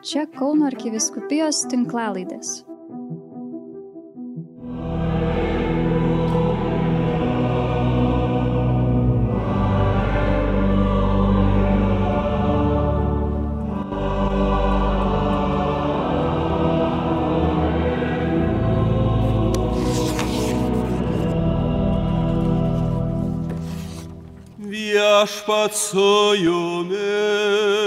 Čia Kauno arkiviskupijos tinklalaidės. Viešpat su jumis.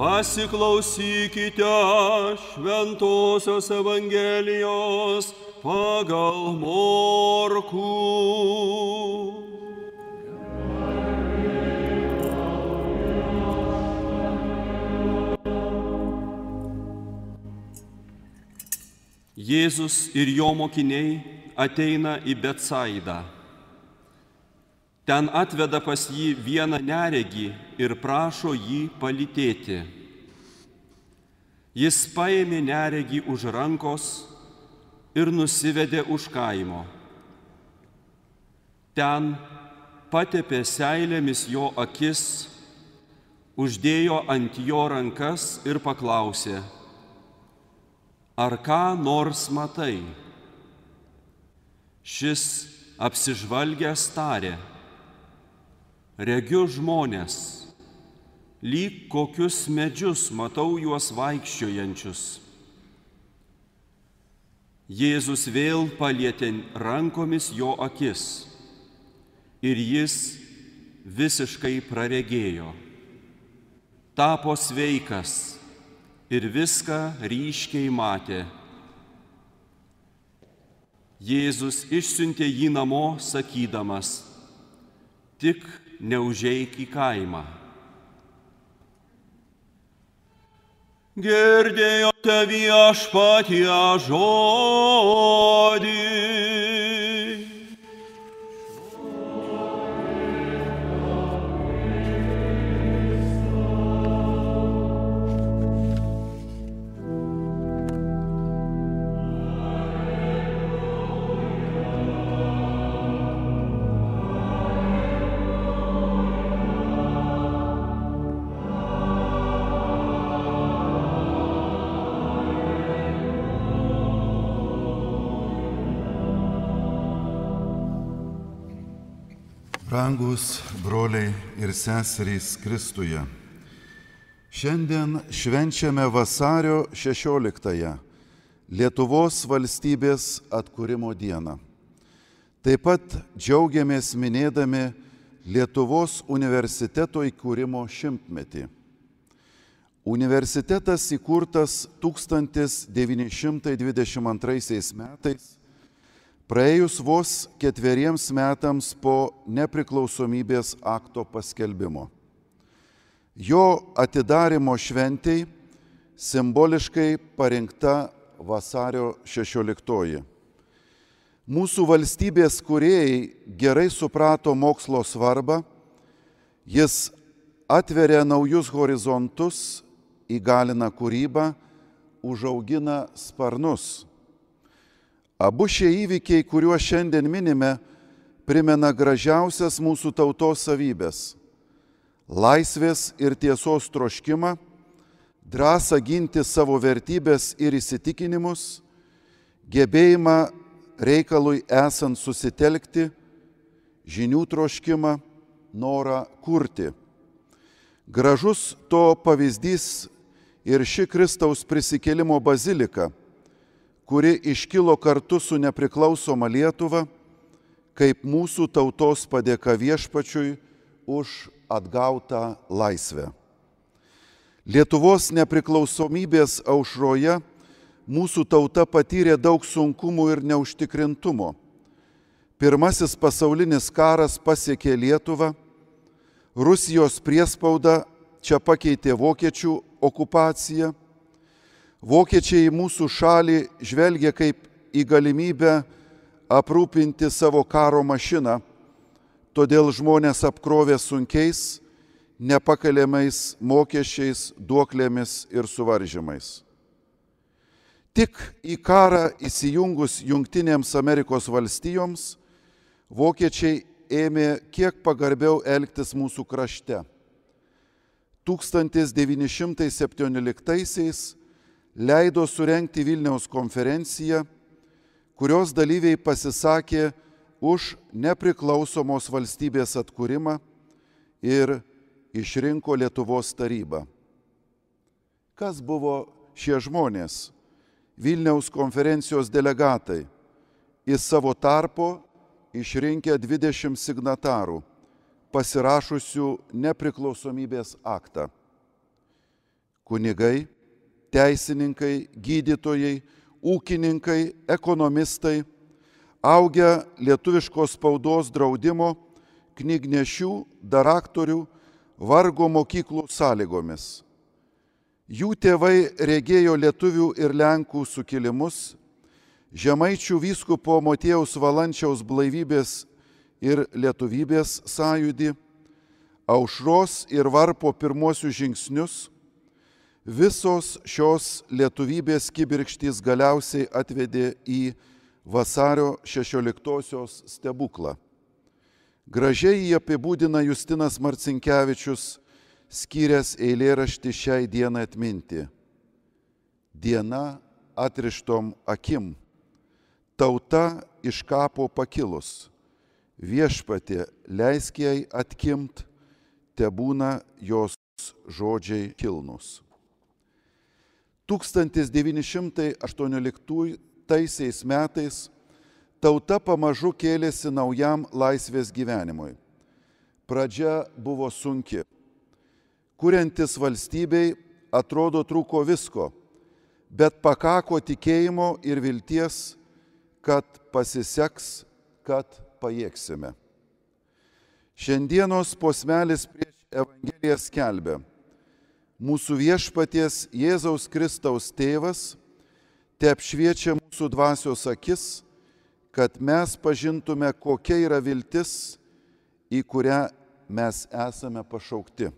Pasiklausykite šventosios Evangelijos pagal morkų. Jėzus ir jo mokiniai ateina į Betsaidą. Ten atveda pas jį vieną neregį ir prašo jį palytėti. Jis paėmė neregį už rankos ir nusivedė už kaimo. Ten patepė seilėmis jo akis, uždėjo ant jo rankas ir paklausė, ar ką nors matai? Šis apsižvalgęs tarė, regiu žmonės, lyg kokius medžius matau juos vaikščiojančius. Jėzus vėl palietė rankomis jo akis ir jis visiškai praregėjo, tapo sveikas ir viską ryškiai matė. Jėzus išsiuntė jį namo sakydamas, tik neužeik į kaimą. Girdėjote viešpatie žodį. Brangus broliai ir seserys Kristuje. Šiandien švenčiame vasario 16-ąją Lietuvos valstybės atkūrimo dieną. Taip pat džiaugiamės minėdami Lietuvos universiteto įkūrimo šimtmetį. Universitetas įkurtas 1922 metais praėjus vos ketveriems metams po nepriklausomybės akto paskelbimo. Jo atidarimo šventėjai simboliškai parinkta vasario 16. Mūsų valstybės kuriejai gerai suprato mokslo svarbą, jis atveria naujus horizontus, įgalina kūrybą, užaugina sparnus Abu šie įvykiai, kuriuos šiandien minime, primena gražiausias mūsų tautos savybės - laisvės ir tiesos troškimą, drąsą ginti savo vertybės ir įsitikinimus, gebėjimą reikalui esant susitelkti, žinių troškimą, norą kurti. Gražus to pavyzdys ir ši Kristaus prisikėlimo bazilika kuri iškilo kartu su nepriklausoma Lietuva, kaip mūsų tautos padėka viešpačiui už atgautą laisvę. Lietuvos nepriklausomybės aušroje mūsų tauta patyrė daug sunkumų ir neužtikrintumo. Pirmasis pasaulinis karas pasiekė Lietuvą, Rusijos priespauda čia pakeitė vokiečių okupaciją, Vokiečiai į mūsų šalį žvelgia kaip į galimybę aprūpinti savo karo mašiną, todėl žmonės apkrovė sunkiais, nepakeliamais mokesčiais, duoklėmis ir suvaržymais. Tik į karą įsijungus Junktinėms Amerikos valstijoms, vokiečiai ėmė kiek pagarbiau elgtis mūsų krašte. 1917 leido surenkti Vilniaus konferenciją, kurios dalyviai pasisakė už nepriklausomos valstybės atkūrimą ir išrinko Lietuvos tarybą. Kas buvo šie žmonės? Vilniaus konferencijos delegatai į savo tarpo išrinkę 20 signatarų pasirašusių nepriklausomybės aktą. Kunigai, teisininkai, gydytojai, ūkininkai, ekonomistai, augę lietuviškos spaudos draudimo, knygnešių, daraktorių, vargo mokyklų sąlygomis. Jų tėvai regėjo lietuvių ir lenkų sukilimus, žemaičių vyskupo Motiejaus Valančiaus blaivybės ir lietuvybės sąjūdį, aušros ir varpo pirmosius žingsnius, visos šios lietuvybės kibirkštys galiausiai atvedė į vasario 16-osios stebuklą. Gražiai jį apibūdina Justinas Marcinkievičius, skyręs eilėraštį šiai dienai atminti. Diena atrištom akim, tauta iš kapo pakilus viešpatė, leisk jai atkimt, te būna jos žodžiai kilnus. 1918 metais tauta pamažu kėlėsi naujam laisvės gyvenimui. Pradžia buvo sunki. Kuriantis valstybei atrodo trūko visko, bet pakako tikėjimo ir vilties, kad pasiseks, kad pajėgsime. Šiandienos posmelis prieš Evangeliją skelbia, mūsų viešpaties Jėzaus Kristaus tėvas te apšviečia mūsų dvasios akis, kad mes pažintume, kokia yra viltis, į kurią mes esame pašaukti.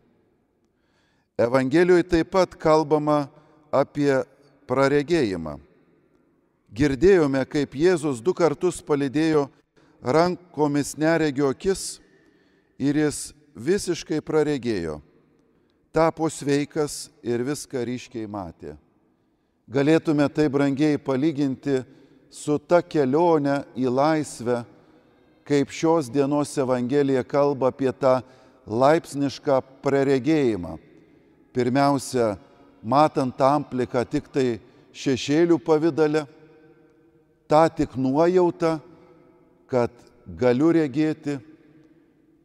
Evangelijoje taip pat kalbama apie praregėjimą. Girdėjome, kaip Jėzus du kartus palidėjo rankomis neregio akis ir jis visiškai praregėjo, tapo sveikas ir viską ryškiai matė. Galėtume tai brangiai palyginti su ta kelionė į laisvę, kaip šios dienos Evangelija kalba apie tą laipsnišką praregėjimą. Pirmiausia, matant ampliką tik tai šešėlių pavydale, tą tik nuojautą, kad galiu regėti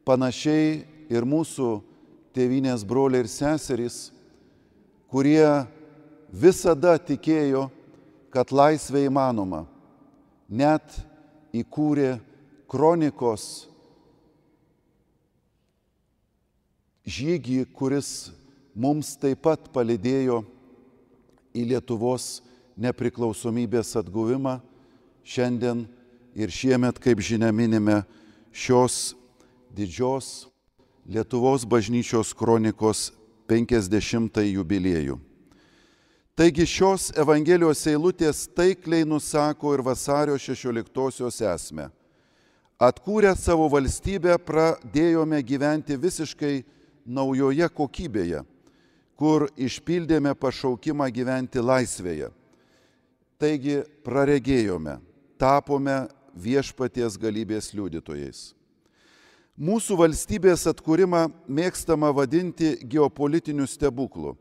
panašiai ir mūsų tėvinės broliai ir seserys, kurie visada tikėjo, kad laisvė įmanoma, net įkūrė kronikos žygį, kuris mums taip pat palidėjo į Lietuvos nepriklausomybės atguvimą. Šiandien ir šiemet, kaip žinia, minime šios didžios Lietuvos bažnyčios kronikos 50 jubiliejų. Taigi šios Evangelijos eilutės taikliai nusako ir vasario 16-osios esmę. Atkūrę savo valstybę pradėjome gyventi visiškai naujoje kokybėje, kur išpildėme pašaukimą gyventi laisvėje. Taigi praregėjome, tapome viešpaties galybės liudytojais. Mūsų valstybės atkūrimą mėgstama vadinti geopolitiniu stebuklu.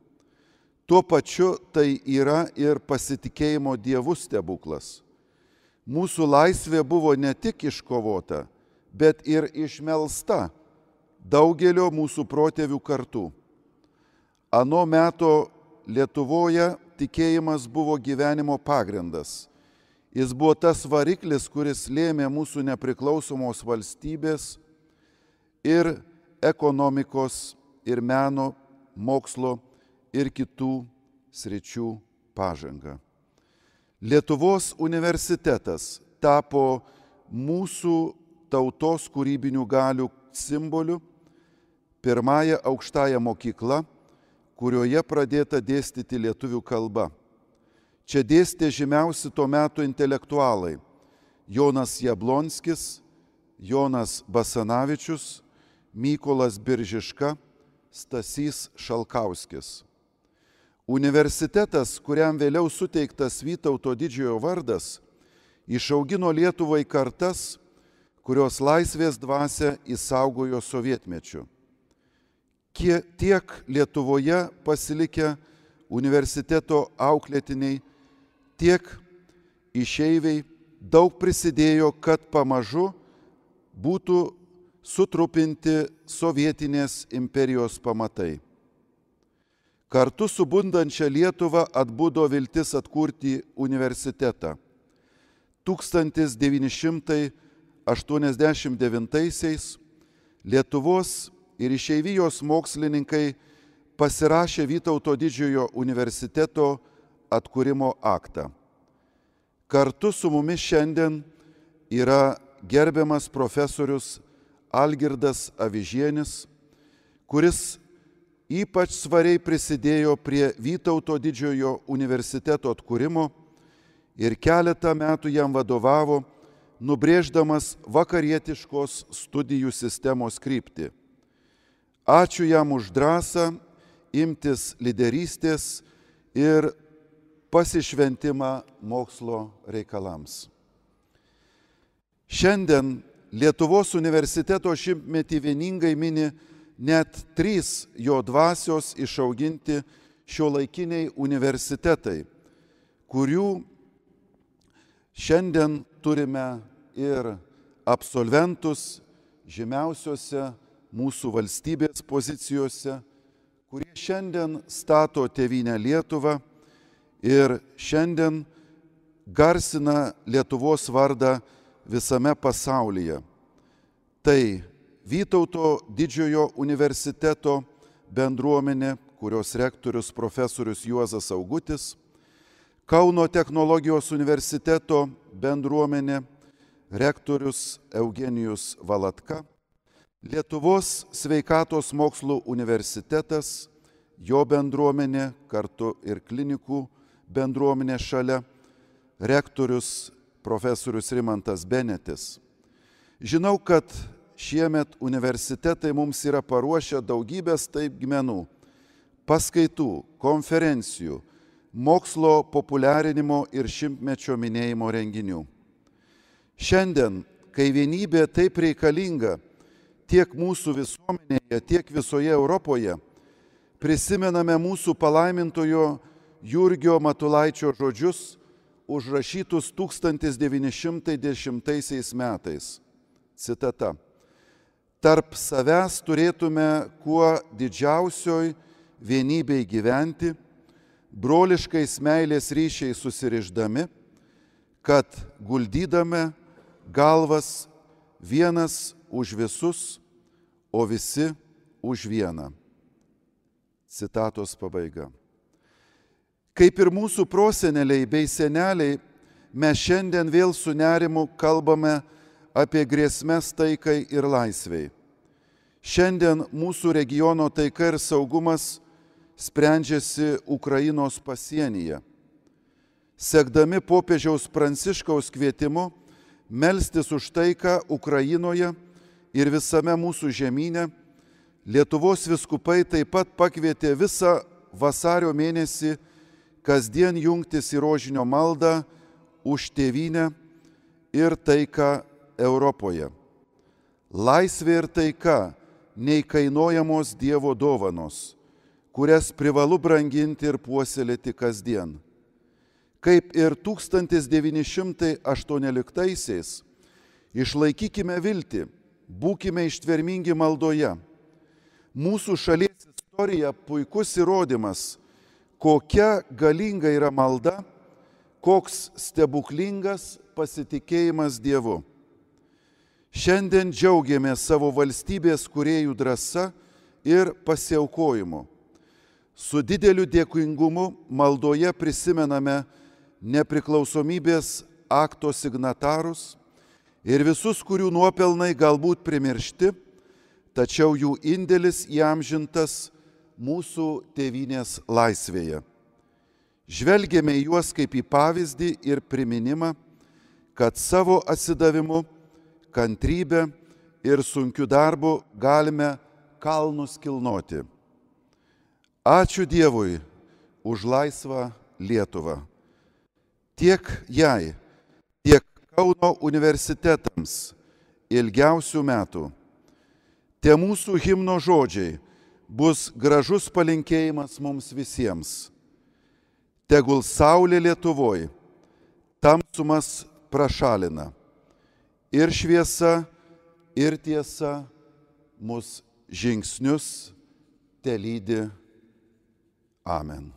Tuo pačiu tai yra ir pasitikėjimo dievų stebuklas. Mūsų laisvė buvo ne tik iškovota, bet ir išmelsta daugelio mūsų protėvių kartų. Ano meto Lietuvoje tikėjimas buvo gyvenimo pagrindas Jis buvo tas variklis, kuris lėmė mūsų nepriklausomos valstybės ir ekonomikos, ir meno, mokslo ir kitų sričių pažangą. Lietuvos universitetas tapo mūsų tautos kūrybinių galių simboliu, pirmąją aukštąją mokyklą, kurioje pradėta dėstyti lietuvių kalba. Čia dėstė žymiausi tuo metu intelektualai - Jonas Jablonskis, Jonas Basanavičius, Mykolas Biržiška, Stasys Šalkauskis. Universitetas, kuriam vėliau suteiktas Vytauto didžiojo vardas, išaugino Lietuvai kartas, kurios laisvės dvasia įsaugojo sovietmečiu. Tiek Lietuvoje pasilikę universiteto auklėtiniai, tiek išeiviai daug prisidėjo, kad pamažu būtų sutrupinti sovietinės imperijos pamatai. Kartu su bundančia Lietuva atbūdo viltis atkurti universitetą. 1989-aisiais Lietuvos ir išeivijos mokslininkai pasirašė Vytauto didžiojo universiteto atkūrimo aktą. Kartu su mumis šiandien yra gerbiamas profesorius Algirdas Avižienis, kuris ypač svariai prisidėjo prie Vytauto didžiojo universiteto atkūrimo ir keletą metų jam vadovavo, nubrėždamas vakarietiškos studijų sistemos kryptį. Ačiū jam už drąsą imtis lyderystės ir pasišventimą mokslo reikalams. Šiandien Lietuvos universiteto šimtmetį vieningai mini net trys jo dvasios išauginti šio laikiniai universitetai, kurių šiandien turime ir absolventus žymiausiose mūsų valstybės pozicijose, kurie šiandien stato tėvynę Lietuvą ir šiandien garsina Lietuvos vardą visame pasaulyje. Tai Vytauto didžiojo universiteto bendruomenė, kurios rektorius profesorius Juozas Augutis, Kauno technologijos universiteto bendruomenė, rektorius Eugenijus Valatka, Lietuvos sveikatos mokslų universitetas, jo bendruomenė kartu ir klinikų bendruomenė šalia, rektorius profesorius Rimantas Benetis. Žinau, kad šiemet universitetai mums yra paruošę daugybės taipgmenų, paskaitų, konferencijų, mokslo populiarinimo ir šimtmečio minėjimo renginių. Šiandien, kai vienybė taip reikalinga tiek mūsų visuomenėje, tiek visoje Europoje, prisimename mūsų palaimintojo Jurgio Matulaičio žodžius užrašytus 1910 metais. Citata. Tarp savęs turėtume kuo didžiausioj vienybei gyventi, broliškais meilės ryšiai susiriždami, kad guldydame galvas vienas už visus, o visi už vieną. Citatos pabaiga. Kaip ir mūsų proseneliai bei seneliai, mes šiandien vėl su nerimu kalbame apie grėsmės taikai ir laisviai. Šiandien mūsų regiono taika ir saugumas sprendžiasi Ukrainos pasienyje. Sekdami popiežiaus Pranciškaus kvietimu melstis už taiką Ukrainoje ir visame mūsų žemynė, Lietuvos viskupai taip pat pakvietė visą vasario mėnesį kasdien jungtis į rožinio maldą už tėvynę ir taiką Europoje. Laisvė ir taika neįkainojamos Dievo dovanos, kurias privalu branginti ir puoselėti kasdien. Kaip ir 1918-aisiais, išlaikykime viltį, būkime ištvermingi maldoje. Mūsų šalies istorija puikus įrodymas, kokia galinga yra malda, koks stebuklingas pasitikėjimas Dievu. Šiandien džiaugiamės savo valstybės kuriejų drąsa ir pasiaukojimu. Su dideliu dėkingumu maldoje prisimename nepriklausomybės akto signatarus ir visus, kurių nuopelnai galbūt primiršti, tačiau jų indėlis įamžintas mūsų tėvynės laisvėje. Žvelgėme į juos kaip į pavyzdį ir priminimą, kad savo atsidavimu kantrybę ir sunkiu darbu galime kalnus kilnoti. Ačiū Dievui už laisvą Lietuvą. Tiek jai, tiek Kauno universitetams ilgiausių metų. Tie mūsų himno žodžiai bus gražus palinkėjimas mums visiems. Tegul Saulė Lietuvoje tamsumas prašalina. Ir šviesa, ir tiesa mus žingsnius te lydi. Amen.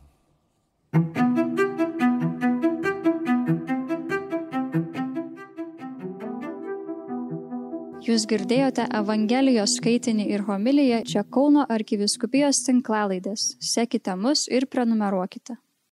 Jūs girdėjote Evangelijos skaitinį ir homiliją čia Kauno arkiviskupijos tinklalaidės. Sekite mus ir prenumeruokite.